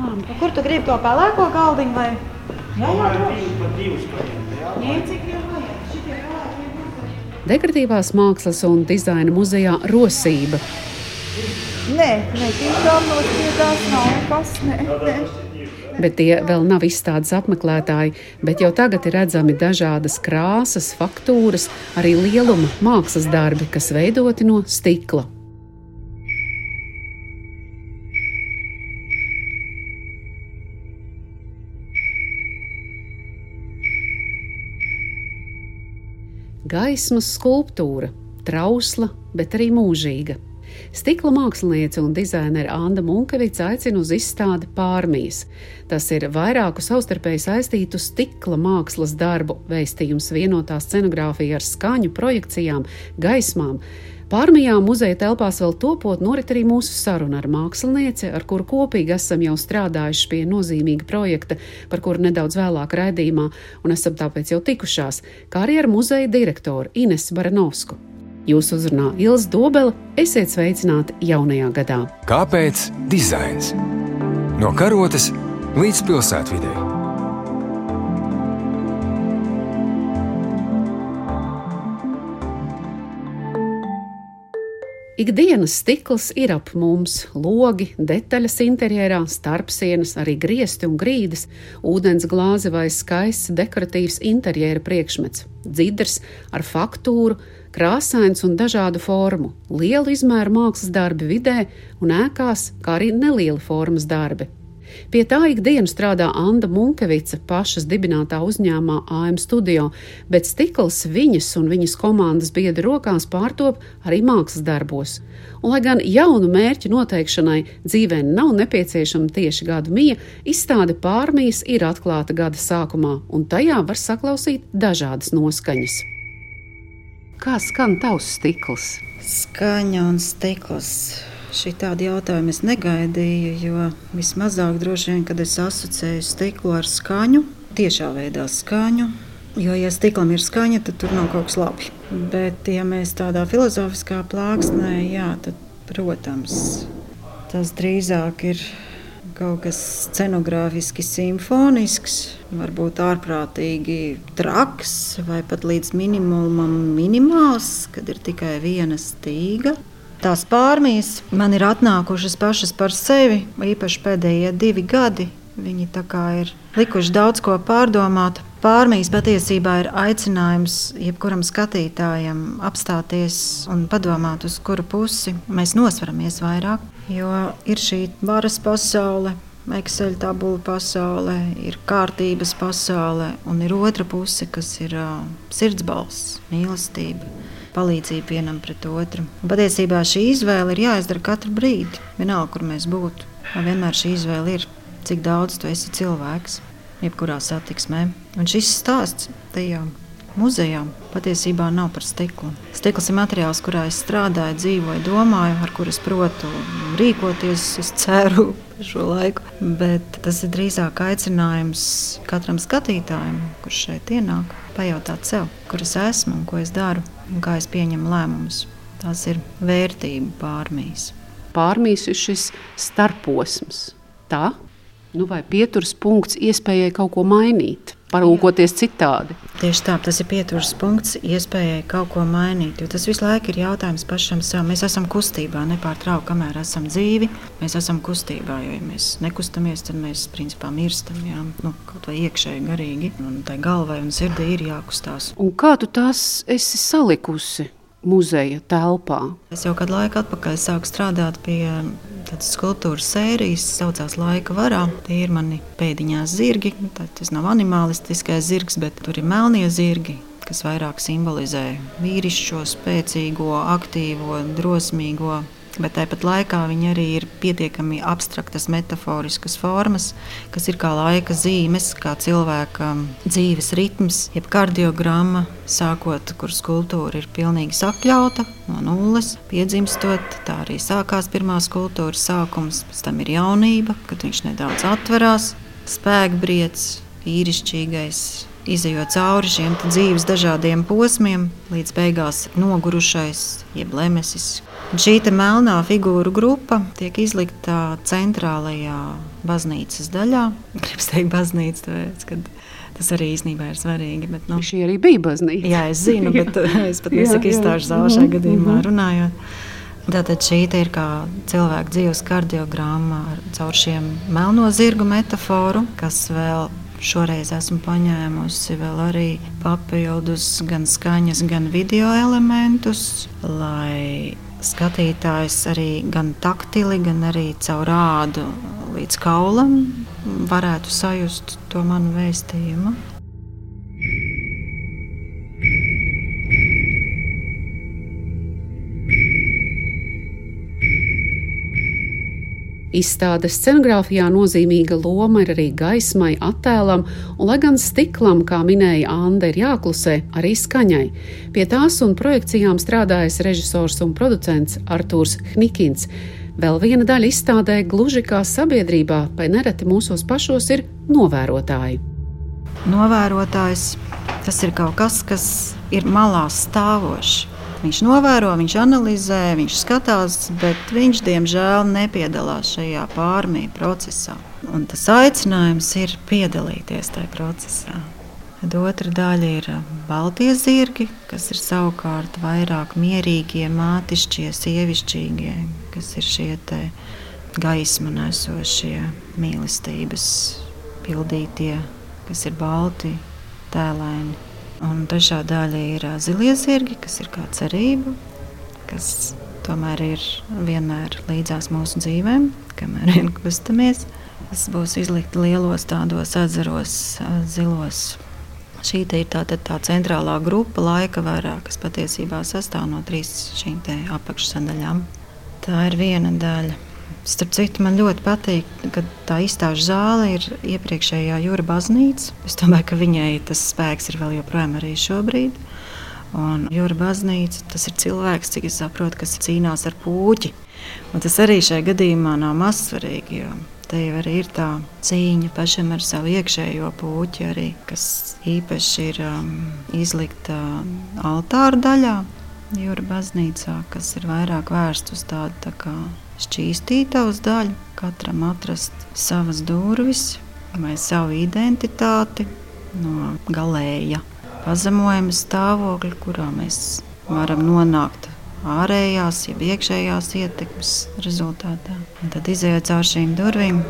Ah, kur tu gribi to pelēko galdiņu? Vai? Jā, jā, jā. Dekoratīvās mākslas un dizaina muzejā Rosība. Nē, nē, tiešām nospiedās nav nekas. Nē, nē. Bet tie vēl nav izstādes apmeklētāji, bet jau tagad ir redzami dažādas krāsas, faktūras, arī lieluma mākslas darbi, kas veidoti no stikla. Gaismas skulptūra, trausla, bet arī mūžīga. Stikla māksliniece un dizainere Anna Munkevica aicina uz izstādi pārmijas. Tas ir vairāku savstarpēji saistītu stikla mākslas darbu veistījums vienotā scenogrāfija ar skaņu, projekcijām, gaismām. Pārmijā muzeja telpās vēl topot norit arī mūsu saruna ar mākslinieci, ar kuru kopīgi esam jau strādājuši pie nozīmīga projekta, par kuru nedaudz vēlāk raidījumā, un esam tāpēc jau tikušās, kā arī ar muzeja direktoru Inesu Baranovsku. Jūsu uzrunā Ilza Dobela, esiet sveicināti jaunajā gadā. Kāpēc dizains? No karotes līdz pilsētvidē. Ikdienas stikls ir ap mums, logi, detaļas interjerā, starpsienas, arī griezti un grīdas, ūdens glāze vai skaists dekoratīvs interjera priekšmets, dzidrs ar faktūru, krāsains un dažādu formu, lielu izmēru mākslas darbi vidē un ēkās, kā arī nelieli formas darbi. Pie tā ikdienu strādā Anna Munkevica pašas dibinātā uzņēmumā AM Studio, bet stikls viņas un viņas komandas biedru rokās pārtop arī mākslas darbos. Un, lai gan jaunu mērķu noteikšanai dzīvē nav nepieciešama tieši gada mija, izstāde pārmijas ir atklāta gada sākumā, un tajā var saklausīt dažādas noskaņas. Kā skan tavs stikls? Skaņa un stikls. Šī tāda jautājuma es negaidīju, jo vismazāk droši vien, kad es asociēju stiklu ar skaņu, tiešā veidā skaņu. Jo, ja stiklam ir skaņa, tad tur nav kaut kas labi. Bet, ja mēs tādā filozofiskā plāksnē, jā, tad, protams, tas drīzāk ir kaut kas scenogrāfiski simfonisks, varbūt ārprātīgi traks vai pat līdz minimumam minimāls, kad ir tikai viena stīga. Tās pārmijas man ir atnākušas pašas par sevi, īpaši pēdējie divi gadi. Viņi ir likuši daudz ko pārdomāt. Pārmijas patiesībā ir aicinājums jebkuram skatītājam apstāties un padomāt, uz kuru pusi mēs nosveramies vairāk. Jo ir šī varas pasaule, Excel tabula pasaule, ir kārtības pasaule, un ir otra puse, kas ir uh, sirdsbalss, mīlestība palīdzību vienam pret otru. Un patiesībā šī izvēle ir jāizdara katru brīdi, vienalga, kur mēs būtu. Man vienmēr šī izvēle ir, cik daudz tu esi cilvēks, jebkurā satiksmē. Un šis stāsts tajā muzejā patiesībā nav par stiklu. Stikls ir materiāls, kurā es strādāju, dzīvoju, domāju, ar kuru es protu rīkoties. Es ceru šo laiku, bet tas ir drīzāk aicinājums katram skatītājam, kurš šeit ienāk, pajautāt sev, kur es esmu un ko es daru un kā es pieņemu lēmumus. Tās ir vērtību pārmīs. Pārmīs ir šis starposms. Tā, nu vai pieturas punkts iespējai kaut ko mainīt parūkoties citādi. Tieši tā, tas ir pieturas punkts, iespējai kaut ko mainīt. Tas visu laiku ir jautājums pašam sev. Mēs esam kustībā, nepārtraukti, kamēr esam dzīvi. Mēs esam kustībā, jo, ja mēs nekustamies, tad mēs principā mirstam. Jā, nu, kaut vai iekšēji, garīgi. Un tai galvai un sirdī ir jākustās. Un kā tu tās esi salikusi? muzeja telpā. Es jau kādu laiku atpakaļ sāku strādāt pie tādas skulptūras sērijas, saucās Laika varā. Tie ir mani pēdiņās zirgi. Tas nav animalistiskais zirgs, bet tur ir melnie zirgi. Kas vairāk simbolizē vīrišķo, spēcīgo, aktīvo, drosmīgo, bet tāpat laikā viņi arī ir pietiekami abstraktas, metaforiskas formas, kas ir kā laika zīmes, kā cilvēka dzīves ritms, jeb kardiogramma, sākot, kur skulptūra ir pilnīgi sakļauta no nulles, piedzimstot. Tā arī sākās pirmā skulptūras sākums, pēc tam ir jaunība, kad viņš nedaudz atverās, spēkbriets, īrišķīgais, izējot cauri šiem dzīves dažādiem posmiem, līdz beigās nogurušais, jeb lemesis. Un šī melnā figūru grupa tiek izlikta centrālajā baznīcas daļā. Gribu teikt, baznīca, tāpēc, kad tas arī īstenībā ir svarīgi. Bet, nu, šī arī bija baznīca. Jā, es zinu, bet es pat nesaku izstāžu zāli šajā mhm, gadījumā mhm. runājot. Tātad šī ir kā cilvēka dzīves kardiogramma caur šiem melno zirgu metaforu, kas vēl Šoreiz esmu paņēmusi vēl arī papildus gan skaņas, gan video elementus, lai skatītājs arī gan taktili, gan arī caur rādu līdz kaulam varētu sajust to manu vēstījumu. Izstādes scenogrāfijā nozīmīga loma ir arī gaismai, attēlam, un, lai gan stiklam, kā minēja Anna, ir jāklusē, arī skaņai. Pie tās un projekcijām strādājis režisors un producents Artūrs Hnikins. Vēl viena daļa izstādē, gluži kā sabiedrībā, vai nereti mūsos pašos ir novērotāji. Novērotājs tas ir kaut kas, kas ir malā stāvošs. Viņš novēro, viņš analizē, viņš skatās, bet viņš diemžēl nepiedalās šajā pārmīļu procesā. Un tas aicinājums ir piedalīties tajā procesā. Tad otra daļa ir baltie zirgi, kas ir savukārt vairāk mierīgie, mātišķie, sievišķīgie, kas ir šie gaismu nesošie, mīlestības pildītie, kas ir balti, tēlēni. Un trešā daļa ir zilie zirgi, kas ir kā cerība, kas tomēr ir vienmēr līdzās mūsu dzīvēm, kamēr vien kustamies. Tas būs izlikt lielos tādos atzaros, zilos. Šī ir tā, tā centrālā grupa, laika vērā, kas patiesībā sastāv no trīs šīm apakšsadaļām. Tā ir viena daļa. Starp citu, man ļoti patīk, ka tā izstāžu zāle ir iepriekšējā jūra baznīca. Es domāju, ka viņai tas spēks ir vēl joprojām arī šobrīd. Un jūra baznīca tas ir cilvēks, cik es saprotu, kas cīnās ar puķi. Un tas arī šajā gadījumā nav mazsvarīgi. Te jau arī ir tā cīņa pašam ar savu iekšējo puķi, arī, kas īpaši ir um, izlikta altāra daļā, jūra baznīcā, kas ir vairāk vērsts uz tādu tā kā šķīstītavas daļu, katram atrast savas durvis vai savu identitāti no galēja pazemojuma stāvokļa, kurā mēs varam nonākt ārējās, jeb iekšējās ietekmes rezultātā. Un tad izējot caur šīm durvīm,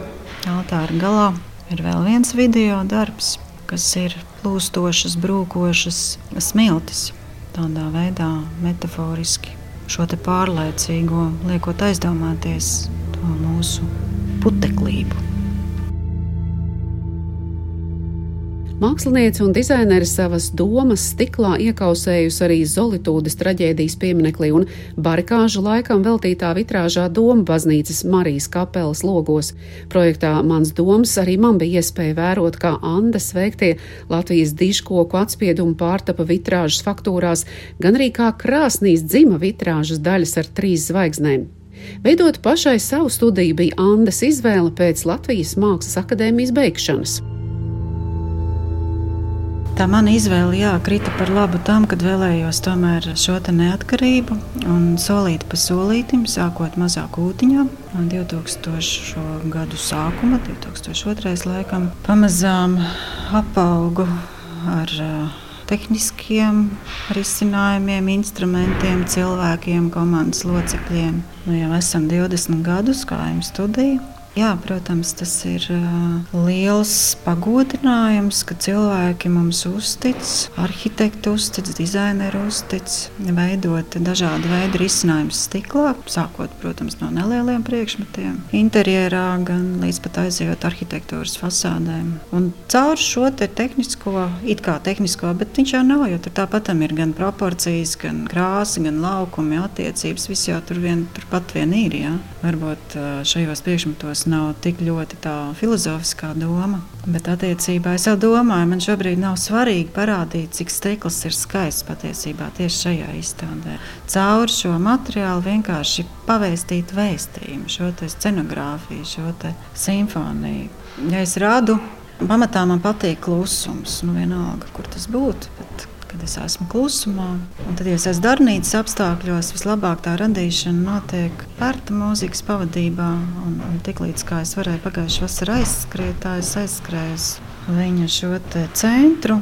altāra galā ir vēl viens video darbs, kas ir plūstošas, brūkošas smiltis. Tādā veidā metaforiski šo pārlaicīgo, liekot aizdomāties to mūsu puteklību. Māksliniece un dizainere savas domas stiklā iekausējusi arī Zolitūdas traģēdijas pieminekli un barikāžu laikam veltītā vitrāžā Doma baznīcas Marijas kapelas logos. Projektā Mans domas arī man bija iespēja vērot, kā Andas veiktie Latvijas diškoku atspiedumu pārtapa vitrāžas faktūrās, gan arī kā krāsnīs dzima vitrāžas daļas ar trīs zvaigznēm. Veidot pašai savu studiju bija Andas izvēle pēc Latvijas Mākslas akadēmijas beigšanas. Tā mana izvēle jā, krita par labu tam, kad vēlējos tomēr šo neatkarību un solīt pa solītim, sākot mazā kūtiņā. 2000. gadu sākuma, 2002. laikam, pamazām apaugu ar tehniskiem risinājumiem, instrumentiem, cilvēkiem, komandas locekļiem. Nu, jau esam 20 gadus, kā jums studija. Jā, protams, tas ir liels pagodinājums, ka cilvēki mums uztic, arhitekti uztic, dizaineri uztic, veidot dažādu veidu risinājumus stiklā, sākot, protams, no nelieliem priekšmetiem, interjerā, gan līdz pat aizejot arhitektūras fasādēm. Un caur šo te tehnisko, it kā tehnisko, bet viņš jau nav, jo tur tāpat ir gan proporcijas, gan krāsa, gan laukumi, attiecības, viss jau tur vien, turpat vien ir. Jā. Varbūt šajos priekšmetos tas nav tik ļoti tā filozofiskā doma. Bet attiecībā es jau domāju, man šobrīd nav svarīgi parādīt, cik stikls ir skaists patiesībā tieši šajā izstādē. Caur šo materiālu vienkārši pavēstīt vēstījumu, šo scenogrāfiju, šo simfoniju. Ja es rādu Pamatā man patīk klusums. Nu, vienalga, kur tas būtu. Bet, kad es esmu klusumā, un tad, ja es esmu darbnīcas apstākļos, vislabāk tā radīšana notiek pērta mūzikas pavadībā. Un, un tiklīdz kā es varēju pagājušā vasarā aizskriet, tā es aizskrēju viņa šo centru.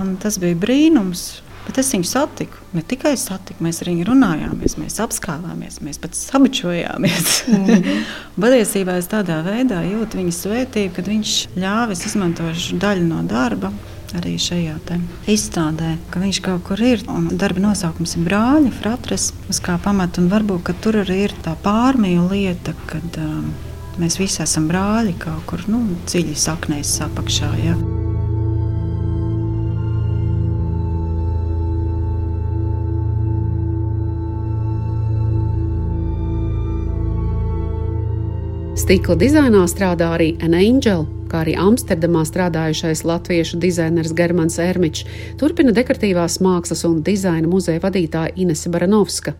Un tas bija brīnums. Bet es viņu satiku. Ne tikai satiku, mēs arī runājāmies, mēs apskāvāmies, mēs pat sabučojāmies. Mm -hmm. Patiesībā es tādā veidā jūtu viņa svētību, kad viņš ļāva izmantot daļu no darba. Arī šajā izstādē, ka viņš kaut kur ir. Darba nosaukums ir brāļa, fratres, uz kā pamata. Un varbūt tur arī ir tā pārmīļa lieta, kad um, mēs visi esam brāļi kaut kur nu, dziļi saknēs apakšā. Ja. Stikla dizainā strādā arī Anna Angela, kā arī Amsterdamā strādājušais latviešu dizainers Germans Ermičs, turpina dekoratīvās mākslas un dizaina muzeja vadītāja Inese Baranovska.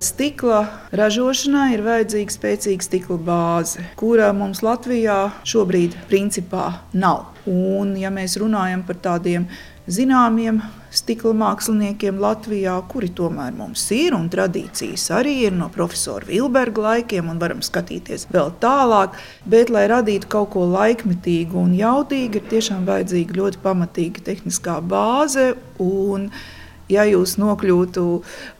Stikla ražošanai ir vajadzīga spēcīga stikla bāze, kurā mums Latvijā šobrīd principā nav. Un, ja mēs runājam par tādiem zināmiem stikla māksliniekiem Latvijā, kuri tomēr mums ir un tradīcijas arī ir no profesora Vilberga laikiem, un varam skatīties vēl tālāk. Bet, lai radītu kaut ko laikmetīgu un jaudīgu, ir tiešām vajadzīga ļoti pamatīga tehniskā bāze. Ja jūs nokļūtu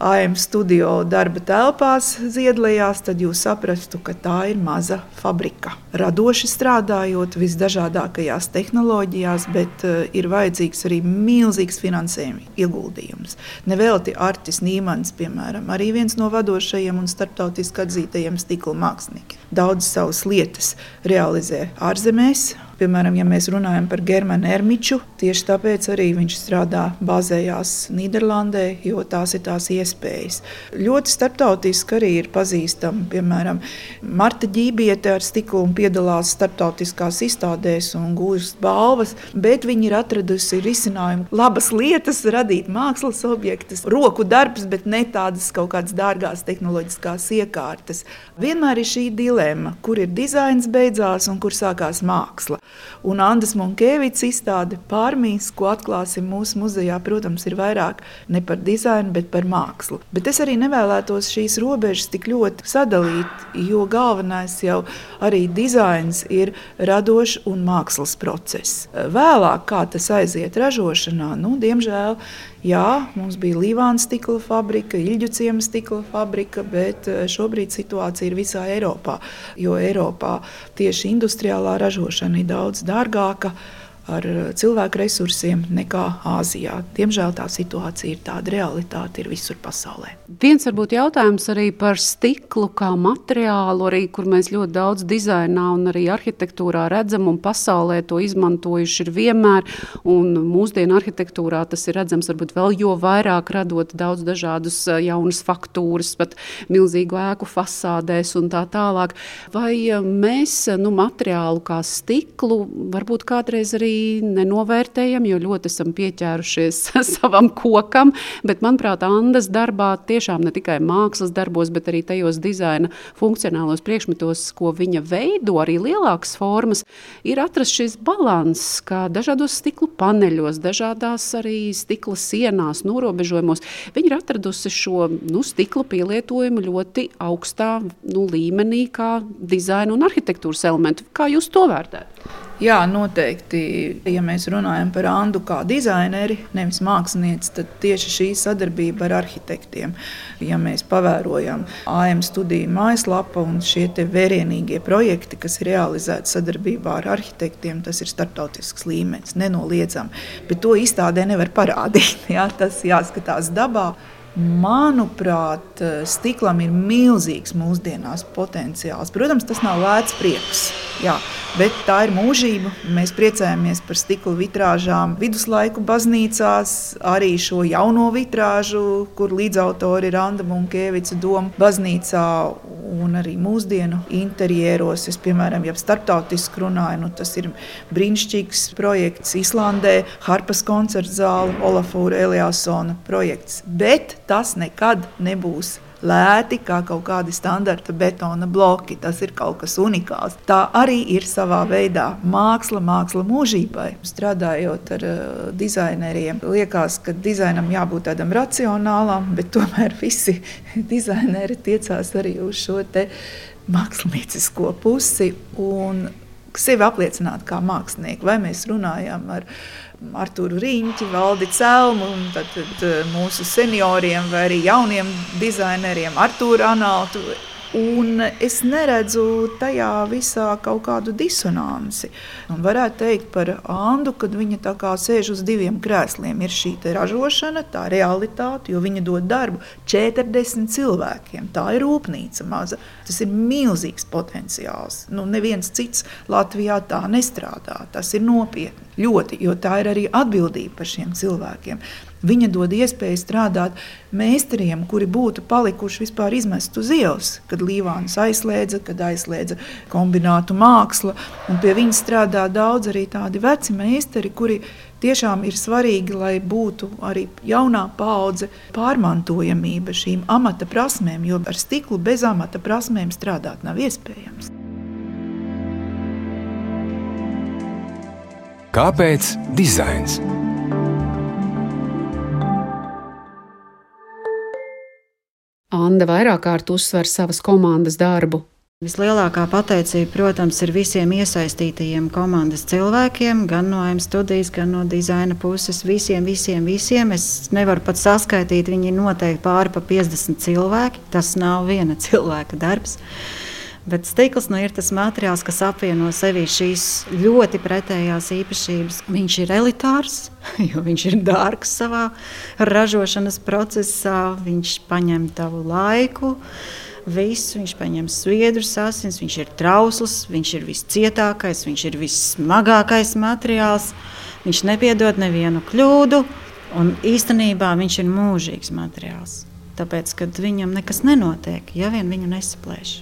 AM studio darba telpās, Ziedlējās, tad jūs saprastu, ka tā ir maza fabrika. Radoši strādājot visdažādākajās tehnoloģijās, bet uh, ir vajadzīgs arī milzīgs finansējuma ieguldījums. Nevelti Artis Nīmans, piemēram, arī viens no vadošajiem un starptautiski atzītajiem stikla māksliniekiem. Daudz savas lietas realizē ārzemēs, Piemēram, ja mēs runājam par Germanu Ermiču, tieši tāpēc arī viņš strādā bāzējās Nīderlandē, jo tās ir tās iespējas. Ļoti starptautiski arī ir pazīstama, piemēram, Marta Ģībiete ar stiklu un piedalās starptautiskās izstādēs un gūst balvas, bet viņi ir atradusi risinājumu labas lietas, radīt mākslas objektus, roku darbs, bet ne tādas kaut kādas dārgās tehnoloģiskās iekārtas. Vienmēr ir šī dilemma, kur ir dizains beidzās un kur sākās māksla. Un Andris Munkēvits izstāde pārmīs, ko atklāsim mūsu muzejā, protams, ir vairāk ne par dizainu, bet par mākslu. Bet es arī nevēlētos šīs robežas tik ļoti sadalīt, jo galvenais jau arī dizains ir radošs un mākslas process. Vēlāk, kā tas aiziet ražošanā, nu, diemžēl Jā, mums bija Līvāna stikla fabrika, Ilģu ciema stikla fabrika, bet eh, šobrīd situācija ir visā Eiropā. Jo Eiropā tieši industriālā ražošana ir daudz dārgāka ar eh, cilvēku resursiem nekā Āzijā. Diemžēl tā situācija ir tāda realitāte ir visur pasaulē. Viens varbūt jautājums arī par stiklu kā materiālu, arī, kur mēs ļoti daudz dizainā un arī arhitektūrā redzam, un pasaulē to izmantojuši ir vienmēr. Mūsdienu arhitektūrā tas ir redzams varbūt vēl jo vairāk, radot daudz dažādus jaunus faktūras, pat milzīgu ēku fasādēs un tā tālāk. Vai mēs nu, materiālu kā stiklu varbūt kādreiz arī nenovērtējam, jo ļoti esam pieķērušies savam kokam, bet manuprāt, Andas darbā tiešām ne tikai mākslas darbos, bet arī tajos dizaina funkcionālos priekšmetos, ko viņa veido, arī lielākas formas, ir atrasts šis balanss, kā dažādos stikla paneļos, dažādās arī stikla sienās, norobežojumos. Viņa ir atradusi šo nu, stikla pielietojumu ļoti augstā nu, līmenī, kā dizaina un arhitektūras elementu. Kā jūs to vērtējat? Jā, noteikti. Ja mēs runājam par Andu kā dizaineri, nevis mākslinieci, tad tieši šī sadarbība ar arhitektiem. Ja mēs pavērojam AM studiju mājaslapu un šie vērienīgie projekti, kas ir realizēti sadarbībā ar arhitektiem, tas ir starptautisks līmenis, nenoliedzami. Bet to izstādē nevar parādīt. Jā, tas jāskatās dabā. Manuprāt, stiklam ir milzīgs mūsdienās potenciāls. Protams, tas nav lēts prieks. Jā, Bet tā ir mūžība. Mēs priecājamies par stikla vitrāžām viduslaiku baznīcās, arī šo jauno vitrāžu, kur līdzautori ir Anna Munkevica Doma baznīcā un arī mūsdienu interjeros. Es, piemēram, jau starptautiski runāju, nu, tas ir brīnišķīgs projekts Islandē, Harpas koncerta zāle, Olafūra Eliasona projekts. Bet tas nekad nebūs lēti kā kaut kādi standarta betona bloki. Tas ir kaut kas unikāls. Tā arī ir savā veidā māksla, māksla mūžībai. Strādājot ar uh, dizaineriem, liekas, ka dizainam jābūt tādam racionālam, bet tomēr visi dizaineri tiecās arī uz šo māksliniecisko pusi un sevi apliecināt kā mākslinieku. Vai mēs runājam ar Arthuru Rīņķi, Valdi Celmu, tad, tad eh, mūsu senioriem vai arī jauniem dizaineriem, Arthuru Analtu Un es neredzu tajā visā kaut kādu disonanci. Un varētu teikt par Andu, kad viņa tā kā sēž uz diviem krēsliem. Ir šī ražošana, tā realitāte, jo viņa dod darbu 40 cilvēkiem. Tā ir rūpnīca maza. Tas ir milzīgs potenciāls. Nu, neviens cits Latvijā tā nestrādā. Tas ir nopietni. Ļoti, jo tā ir arī atbildība par šiem cilvēkiem. Viņa dod iespēju strādāt meistariem, kuri būtu palikuši vispār izmest uz ielas, kad Līvāns aizliedza, kad aizliedza kombinātu mākslu. Pie viņa strādā daudz arī tādi veci meistari, kuri tiešām ir svarīgi, lai būtu arī jaunā paudze pārmantojamība šīm amata prasmēm, jo ar stiklu bez amata prasmēm strādāt nav iespējams. Kāpēc dizains? Anna vairāk kārt uzsver savas komandas darbu. Vislielākā pateicība, protams, ir visiem iesaistītajiem komandas cilvēkiem, gan no M studijas, gan no dizaina puses. Visiem, visiem, visiem. Es nevaru pat saskaitīt, viņi ir noteikti pāri pa 50 cilvēki. Tas nav viena cilvēka darbs. Bet stikls nu, ir tas materiāls, kas apvieno sevī šīs ļoti pretējās īpašības. Viņš ir elitārs, jo viņš ir dārgs savā ražošanas procesā, viņš paņem tavu laiku. Visu, viņš paņem sviedrus, asins, viņš ir trausls, viņš ir viscietākais, viņš ir vissmagākais materiāls. Viņš nepiedod nevienu kļūdu, un īstenībā viņš ir mūžīgs materiāls. Tāpēc, kad viņam nekas nenotiek, ja vien viņu nesaplēš.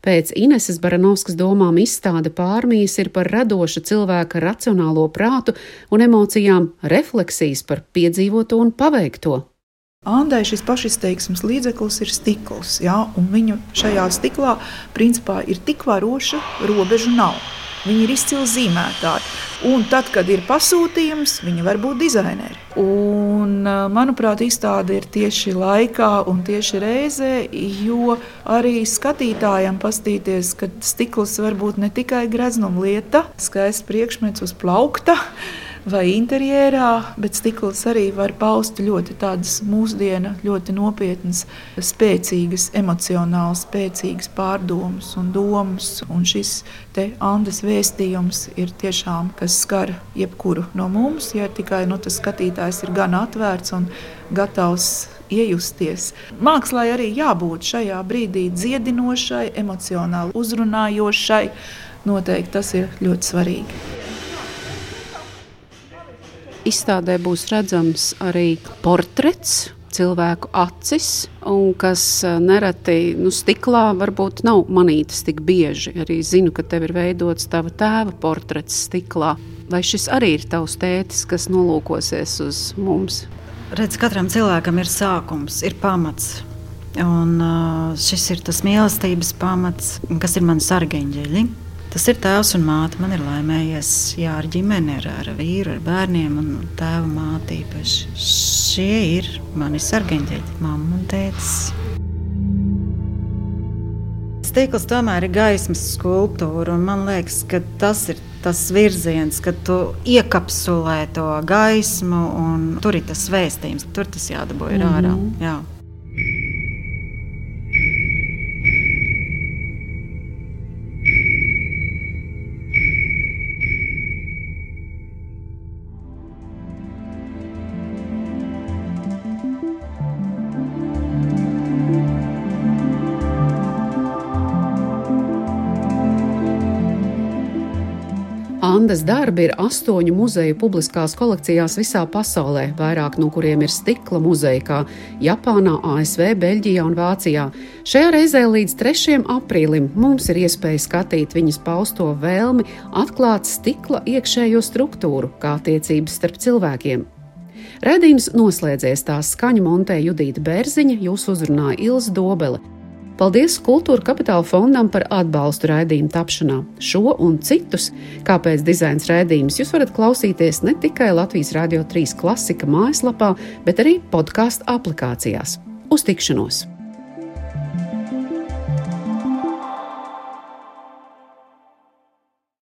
Pēc Ineses Baranovskas domām izstāde pārmijas ir par radošu cilvēka racionālo prātu un emocijām refleksijas par piedzīvoto un paveikto. Andai šis pašizteiksmes līdzeklis ir stikls, jā, un viņa šajā stiklā principā ir tik varoša, robežu nav. Viņi ir izcili zīmētāji. Un tad, kad ir pasūtījums, viņi var būt dizaineri. Un, manuprāt, izstāde ir tieši laikā un tieši reizē, jo arī skatītājam pastīties, ka stikls var būt ne tikai greznuma lieta, skaists priekšmets uz plaukta vai interjerā, bet stikls arī var paust ļoti tādas mūsdienu, ļoti nopietnas, spēcīgas, emocionāli spēcīgas pārdomas un domas. Un šis te Andas vēstījums ir tiešām, kas skar jebkuru no mums, ja tikai nu, tas skatītājs ir gan atvērts un gatavs iejusties. Mākslā arī jābūt šajā brīdī dziedinošai, emocionāli uzrunājošai. Noteikti tas ir ļoti svarīgi. Izstādē būs redzams arī portrets cilvēku acis, un kas eh, nereti nu, stiklā varbūt nav manītas tik bieži. Arī zinu, ka tev ir veidots tava tēva portrets stiklā. Vai šis arī ir tavs tētis, kas nolūkosies uz mums? Redz, katram cilvēkam ir sākums, ir pamats. Un, uh, šis ir tas mīlestības pamats, kas ir mans argeņģeļi. Tas ir tēvs un māte. Man ir laimējies jā, ar ģimeni, ar, ar vīru, ar bērniem un tēvu māti īpaši. Šie ir mani sargeņģeļi, mamma un tētis. Stikls tomēr ir gaismas skulptūra, un man liekas, ka tas ir tas virziens, kad tu iekapsulē to gaismu, un tur ir tas vēstījums, tur tas jādabūj mm -hmm. ārā. Jā. Andas darbi ir astoņu muzeju publiskās kolekcijās visā pasaulē, vairāk no kuriem ir stikla muzeja, kā Japānā, ASV, Beļģijā un Vācijā. Šajā reizē līdz 3. aprīlim mums ir iespēja skatīt viņas pausto vēlmi atklāt stikla iekšējo struktūru, kā attiecības starp cilvēkiem. Redzījums noslēdzies tās skaņu montē Judīta Bērziņa, jūs uzrunāja Ilza Dobele. Paldies Kultūra Kapitāla fondam par atbalstu raidījumu tapšanā. Šo un citus, kāpēc dizains raidījums, jūs varat klausīties ne tikai Latvijas Rādio 3 klasika mājaslapā, bet arī podkāstu aplikācijās. Uz tikšanos!